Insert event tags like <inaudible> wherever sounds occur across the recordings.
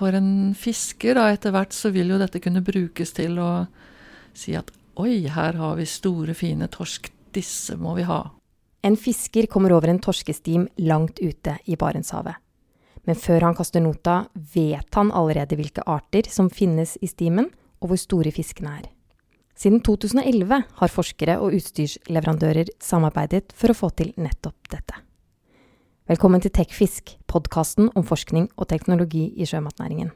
for en fisker, da, etter hvert så vil jo dette kunne brukes til å si at oi, her har vi store, fine torsk, disse må vi ha. En fisker kommer over en torskestim langt ute i Barentshavet. Men før han kaster nota, vet han allerede hvilke arter som finnes i stimen, og hvor store fiskene er. Siden 2011 har forskere og utstyrsleverandører samarbeidet for å få til nettopp dette. Velkommen til TechFisk, podkasten om forskning og teknologi i sjømatnæringen.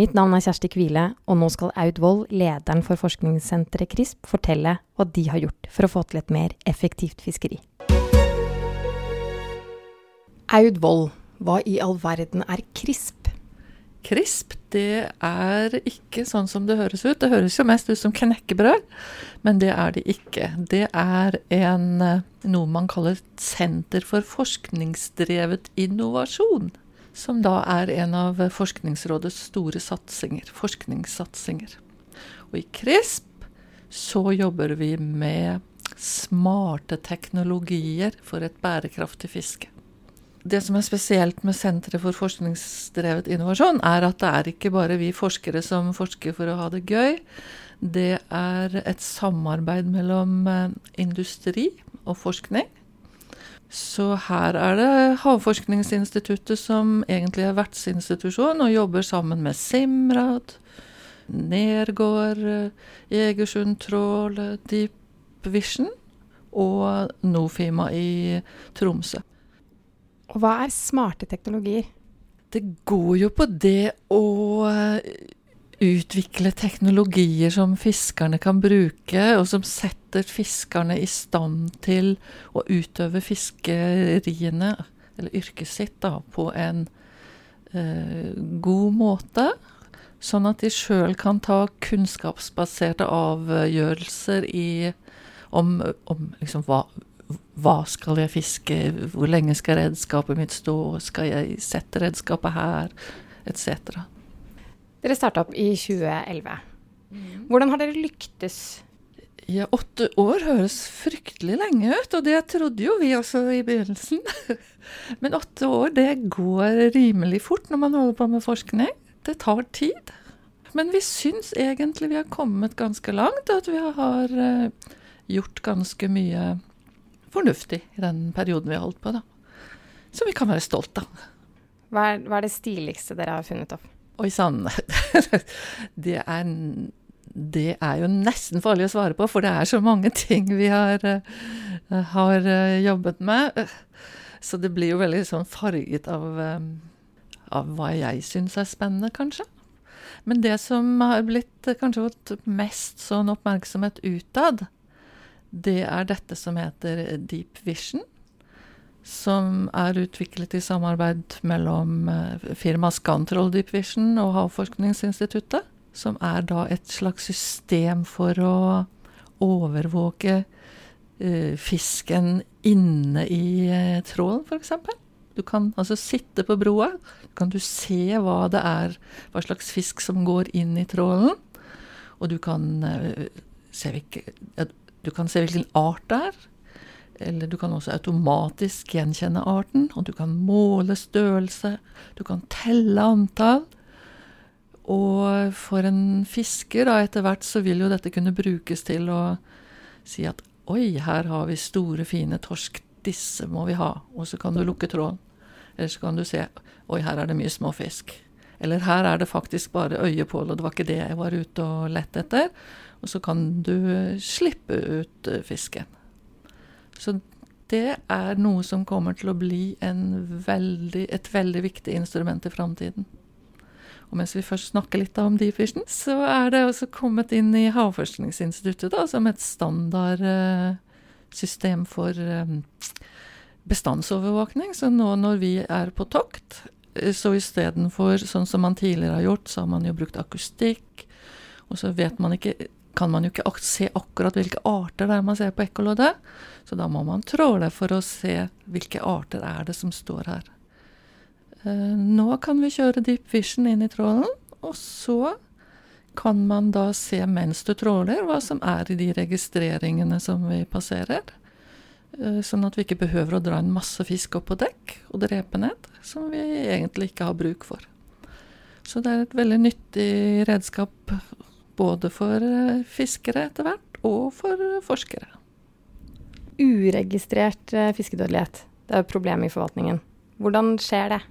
Mitt navn er Kjersti Kvile, og nå skal Aud Wold, lederen for forskningssenteret CRISP, fortelle hva de har gjort for å få til et mer effektivt fiskeri. Aud Wold, hva i all verden er CRISP? Krisp, det er ikke sånn som det høres ut. Det høres jo mest ut som knekkebrød, men det er det ikke. Det er en, eh, noe man kaller Senter for forskningsdrevet innovasjon. Som da er en av Forskningsrådets store satsinger, forskningssatsinger. Og i CRISP så jobber vi med smarte teknologier for et bærekraftig fiske det som er spesielt med Senteret for forskningsdrevet innovasjon, er at det er ikke bare vi forskere som forsker for å ha det gøy. Det er et samarbeid mellom eh, industri og forskning. Så her er det Havforskningsinstituttet som egentlig er vertsinstitusjon, og jobber sammen med Simrad, Nergård, Egersund Trål, Deep Vision og Nofima i Tromsø. Og hva er smarte teknologier? Det går jo på det å eh, utvikle teknologier som fiskerne kan bruke, og som setter fiskerne i stand til å utøve fiskeriene, eller yrket sitt, da, på en eh, god måte. Sånn at de sjøl kan ta kunnskapsbaserte avgjørelser i, om, om liksom, hva, hva skal jeg fiske, hvor lenge skal redskapet mitt stå, skal jeg sette redskapet her, etc. Dere starta opp i 2011. Hvordan har dere lyktes? Ja, Åtte år høres fryktelig lenge ut, og det trodde jo vi også i begynnelsen. <laughs> Men åtte år, det går rimelig fort når man holder på med forskning. Det tar tid. Men vi syns egentlig vi har kommet ganske langt, og at vi har uh, gjort ganske mye fornuftig i den perioden vi har holdt på. da. Som vi kan være stolt av. Hva er, hva er det stiligste dere har funnet opp? Oi sann. <laughs> det, er, det er jo nesten farlig å svare på, for det er så mange ting vi har, uh, har uh, jobbet med. Så det blir jo veldig sånn farget av, um, av hva jeg syns er spennende, kanskje. Men det som har blitt kanskje fått mest sånn oppmerksomhet utad, det er dette som heter Deep Vision. Som er utviklet i samarbeid mellom eh, firmaet Scantrol Deep Vision og Havforskningsinstituttet. Som er da et slags system for å overvåke uh, fisken inne i uh, trålen, f.eks. Du kan altså sitte på broa, kan du se hva det er, hva slags fisk som går inn i trålen. Og du kan uh, se hvilke du kan se hvilken art det er. Eller du kan også automatisk gjenkjenne arten, og du kan måle størrelse. Du kan telle antall. Og for en fisker, da, etter hvert, så vil jo dette kunne brukes til å si at oi, her har vi store, fine torsk, disse må vi ha. Og så kan du lukke tråden. Eller så kan du se oi, her er det mye småfisk. Eller her er det faktisk bare øyepål, og det var ikke det jeg var ute og lette etter. Og så kan du slippe ut eh, fisken. Så det er noe som kommer til å bli veldig, et veldig viktig instrument i framtiden. Og mens vi først snakker litt om deep vision, så er det også kommet inn i Havforskningsinstituttet da, som et standardsystem uh, for bestandsovervåkning. Så nå når vi er på tokt, så istedenfor sånn som man tidligere har gjort, så har man jo brukt akustikk. Og så vet man ikke kan man jo ikke se akkurat hvilke arter det er man ser på ekkoloddet. Så da må man tråle for å se hvilke arter er det som står her. Eh, nå kan vi kjøre deep vision inn i trålen, og så kan man da se mens du tråler, hva som er i de registreringene som vi passerer. Eh, sånn at vi ikke behøver å dra en masse fisk opp på dekk og drepe ned, som vi egentlig ikke har bruk for. Så det er et veldig nyttig redskap både for eh, fiskere etter hvert, og for forskere. Uregistrert eh, fiskedødelighet, det er et problem i forvaltningen. Hvordan skjer det?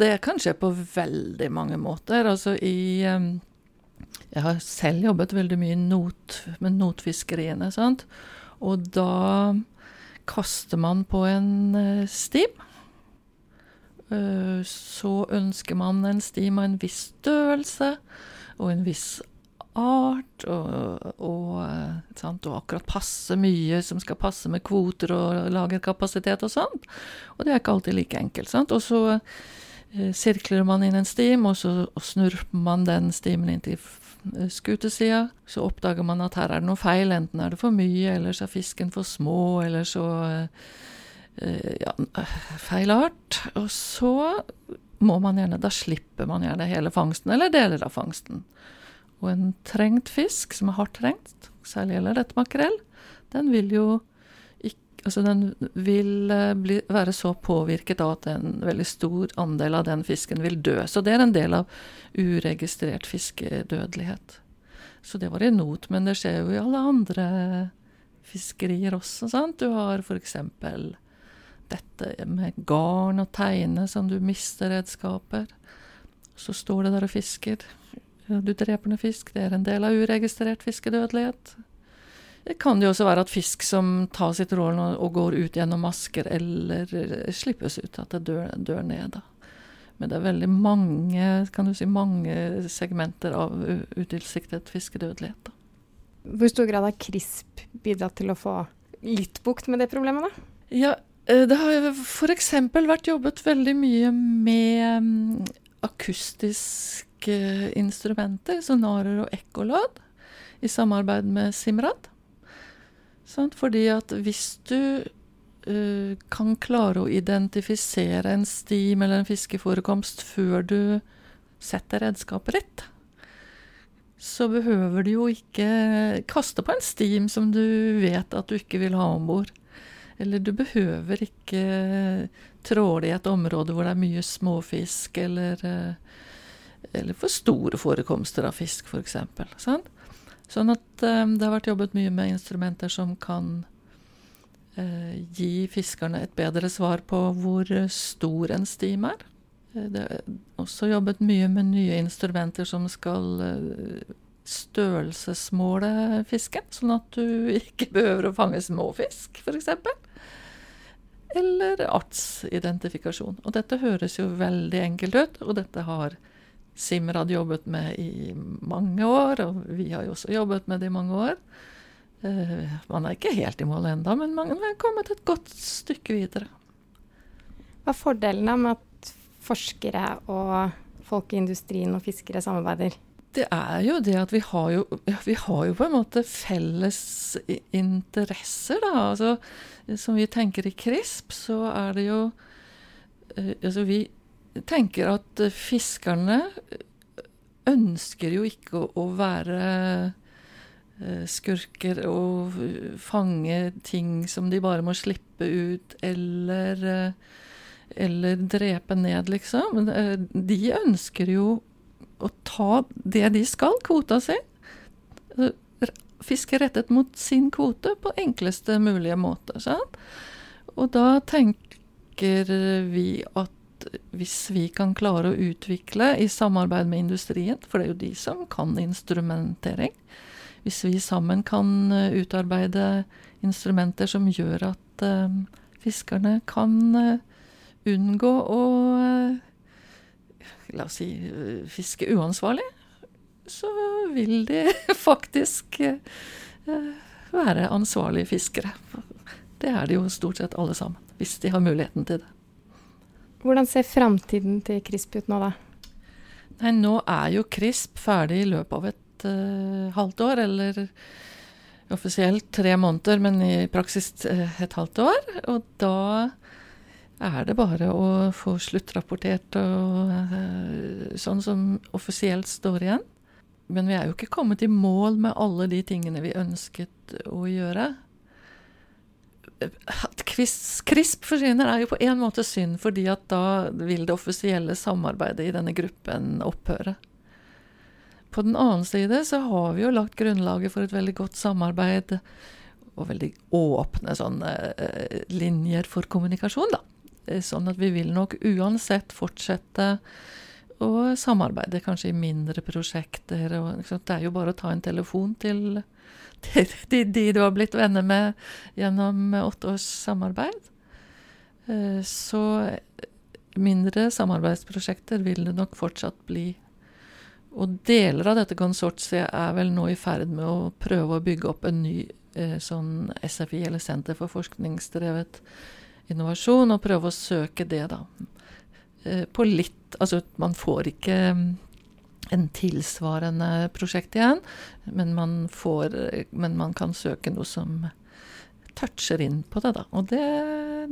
Det kan skje på veldig mange måter. Altså i eh, Jeg har selv jobbet veldig mye not, med notfiskeriene, sant. Og da kaster man på en stim. Så ønsker man en stim av en viss størrelse og en viss art, og, og, sant, og, akkurat passe mye som skal passe med kvoter og lagerkapasitet og sånt. Og det er ikke alltid like enkelt. Sant? Og så eh, sirkler man inn en stim, og så og snurper man den stimen inn til eh, skutesida. Så oppdager man at her er det noe feil. Enten er det for mye, eller så er fisken for små, eller så eh, ja, feil art. Og så må man gjerne Da slipper man gjerne hele fangsten, eller deler av fangsten. Og en trengt fisk, som er hardt trengt, særlig gjelder dette makrell, den vil jo ikke Altså den vil eh, bli, være så påvirket av at en veldig stor andel av den fisken vil dø. Så det er en del av uregistrert fiskedødelighet. Så det var i not, men det skjer jo i alle andre fiskerier også, sant. Du har f.eks. dette med garn og teine som du mister redskaper. Så står det der og fisker du dreper noe fisk, det er en del av uregistrert fiskedødelighet. Det kan jo også være at fisk som tar sitt råd og går ut gjennom masker eller slippes ut, at det dør, dør ned. da. Men det er veldig mange, kan du si, mange segmenter av utilsiktet fiskedødelighet. da. Hvor stor grad har CRISP bidratt til å få litt bukt med det problemet, da? Ja, eh, det har f.eks. vært jobbet veldig mye med mm, akustisk instrumenter, sonarer og ekkolodd, i samarbeid med Simrad. Sånn, fordi at hvis du uh, kan klare å identifisere en stim eller en fiskeforekomst før du setter redskapet ditt, så behøver du jo ikke kaste på en stim som du vet at du ikke vil ha om bord. Eller du behøver ikke tråle i et område hvor det er mye småfisk, eller uh, eller for store forekomster av fisk, f.eks. Sånn? sånn at um, det har vært jobbet mye med instrumenter som kan uh, gi fiskerne et bedre svar på hvor stor en stim er. Eh, det er også jobbet mye med nye instrumenter som skal uh, størrelsesmåle fisken, sånn at du ikke <laughs> behøver å fange småfisk, f.eks. Eller artsidentifikasjon. Og dette høres jo veldig enkelt ut, og dette har Simrad jobbet med i mange år, og vi har jo også jobbet med det i mange år. Uh, man er ikke helt i mål ennå, men man har kommet et godt stykke videre. Hva er fordelene med at forskere og folk i industrien og fiskere samarbeider? Det er jo det at vi har jo, vi har jo på en måte felles interesser, da. Altså, som vi tenker i CRISP, så er det jo uh, Altså vi tenker at eh, fiskerne ønsker jo ikke å, være uh, skurker og fange ting som de bare må slippe ut, eller, eller drepe ned, liksom. De ønsker jo å ta det de skal, kvota si. Fiske rettet mot sin kvote på enkleste mulige måte. Sant? Og da tenker vi at hvis vi kan klare å utvikle i samarbeid med industrien, for det er jo de som kan instrumentering Hvis vi sammen kan eh, utarbeide instrumenter som gjør at uh, fiskerne kan uh, unngå å La oss si fiske uansvarlig, så vil de <laughs> faktisk være ansvarlige fiskere. Det er de jo stort sett alle sammen, hvis de har muligheten til det. Hvordan ser framtiden til CRISP ut nå, da? Nei, nå er jo CRISP ferdig i løpet av et uh, halvt år, eller offisielt tre måneder, men i praksis uh, et halvt år. Og da er det bare å få sluttrapportert og uh, sånn som offisielt står igjen. Men vi er jo ikke kommet i mål med alle de tingene vi ønsket å gjøre. At CRISP forsvinner, er jo på en måte synd, fordi at da vil det offisielle samarbeidet i denne gruppen opphøre. På den annen side så har vi jo lagt grunnlaget for et veldig godt samarbeid og veldig åpne sånne uh, linjer for kommunikasjon, da. Eh, sånn at vi vil nok uansett fortsette å samarbeide, kanskje i mindre prosjekter. Og, det er jo bare å ta en telefon <laughs> til, de, de, du har blitt venner med gjennom åtte års samarbeid. Uh, så mindre samarbeidsprosjekter vil det nok fortsatt bli og deler av dette konsortiet er vel nå i ferd med å prøve å bygge opp en ny eh, sånn SFI, eller Senter for forskningsdrevet innovasjon, og prøve å søke det, da. Eh, på litt Altså, man får ikke mm, en tilsvarende prosjekt igjen, men man, får, men man kan søke noe som toucher inn på det, da. Og det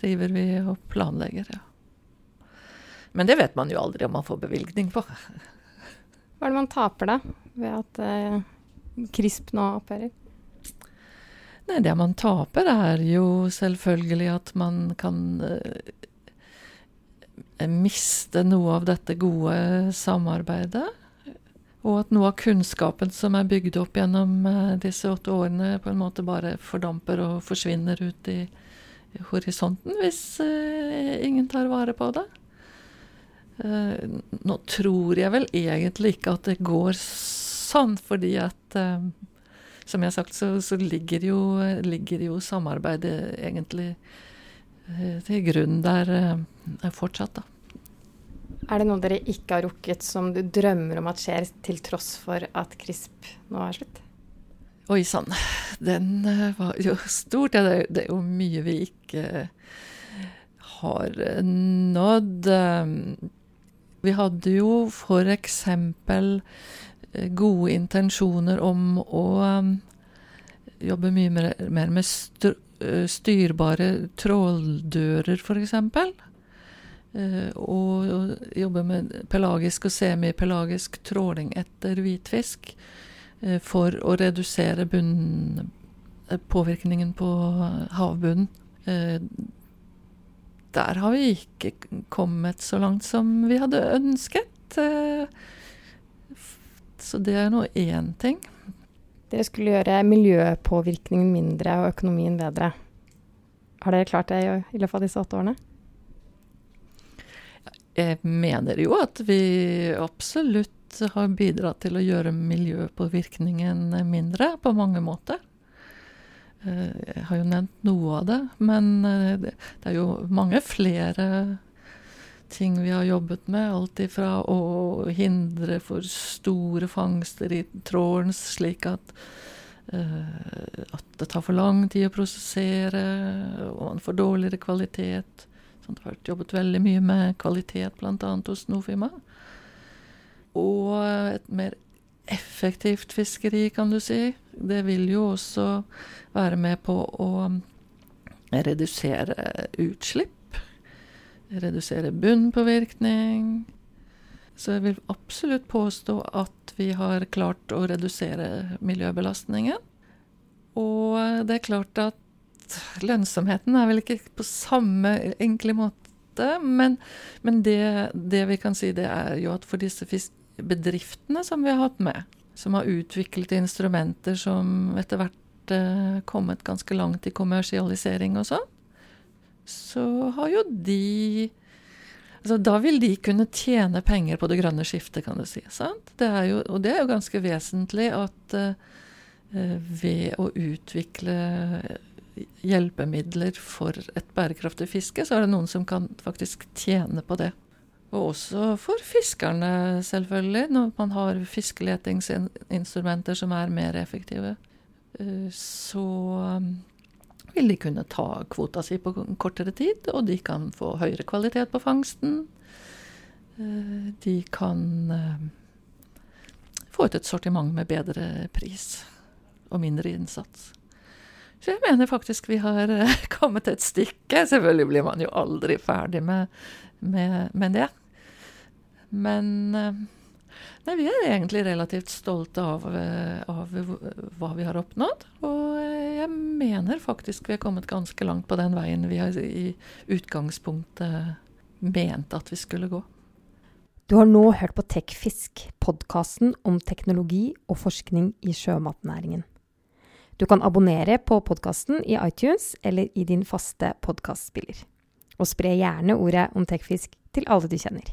driver vi og planlegger, ja. Men det vet man jo aldri om man får bevilgning på. <laughs> Hva er det man taper da, ved at eh, CRISP nå opphører? Nei, det man taper, er jo selvfølgelig at man kan eh, miste noe av dette gode samarbeidet. Og at noe av kunnskapen som er bygd opp gjennom eh, disse åtte årene, på en måte bare fordamper og forsvinner ut i, horisonten hvis eh, ingen tar vare på det. Nå tror jeg vel egentlig ikke at det går sånn, fordi at Som jeg har sagt, så, så ligger, jo, ligger, jo, samarbeidet egentlig til grunn der fortsatt, da. Er det noe dere ikke har rukket som du drømmer om at skjer, til tross for at CRISP nå er slutt? Oi sann. Den var jo stort. Det, det, er jo mye vi ikke har nådd. Vi hadde jo f.eks. Eh, gode intensjoner om å jobbe mye mer, mer med eh, styrbare tråldører, f.eks. Uh, og jobbe med pelagisk og semipelagisk tråling etter hvitfisk uh, for å redusere bunn, påvirkningen på havbunnen. Der har vi ikke kommet så langt som vi hadde ønsket. Eh, så det er nå én ting. Dere skulle gjøre miljøpåvirkningen mindre og økonomien bedre. Har dere klart det i løpet av disse åtte årene? Jeg mener jo at vi absolutt har bidratt til å gjøre miljøpåvirkningen mindre på mange måter. Eh, jeg har jo nevnt noe av det, men eh, det, er jo mange flere ting vi har jobbet med. Alt ifra å hindre for store fangster i trålen, slik at, uh, at det tar for lang tid å prosessere, og man får dårligere kvalitet. Sånn, det har vært jobbet veldig mye med kvalitet, bl.a. hos Nofima. Og et mer effektivt fiskeri, kan du si. Det vil jo også være med på å redusere utslipp. Redusere bunnpåvirkning. Så jeg vil absolutt påstå at vi har klart å redusere miljøbelastningen. Og det er klart at lønnsomheten er vel ikke på samme enkle måte, men, men det, det, vi kan si, det er jo at for disse bedriftene som vi har hatt med, som har utviklet instrumenter som etter hvert eh, kommet ganske langt i kommersialisering og sånn, så har jo de altså Da vil de kunne tjene penger på det grønne skiftet, kan du si. Det jo, og det er jo ganske vesentlig at uh, ved å utvikle hjelpemidler for et bærekraftig fiske, så er det noen som kan faktisk tjene på det. Og også for fiskerne, selvfølgelig, når man har fiskeletingsinstrumenter som er mer effektive. Eh, så vil de kunne ta kvota si på kortere tid, og de kan få høyere kvalitet på fangsten. Eh, de kan eh, få ut et sortiment med bedre pris og mindre innsats. Så jeg mener faktisk vi har <laughs> kommet et stykke. Selvfølgelig blir man jo aldri ferdig med, med, med det. Men eh, nei, vi er egentlig relativt stolte av, eh, av, hva vi har oppnådd. Og eh, jeg mener faktisk vi har kommet ganske langt på den veien vi har i utgangspunktet mente at vi skulle gå. Du har nå hørt på TechFisk, podkasten om teknologi og forskning i sjømatnæringen. Du kan abonnere på podkasten i iTunes eller i din faste podkastspiller. Og spre gjerne ordet om TechFisk til alle du kjenner.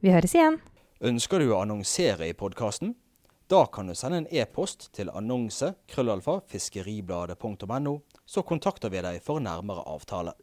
Vi høres igjen! Ønsker du å annonsere i podkasten? Da kan du sende en e-post til annonse krøllalfa så kontakter vi deg for nærmere avtale.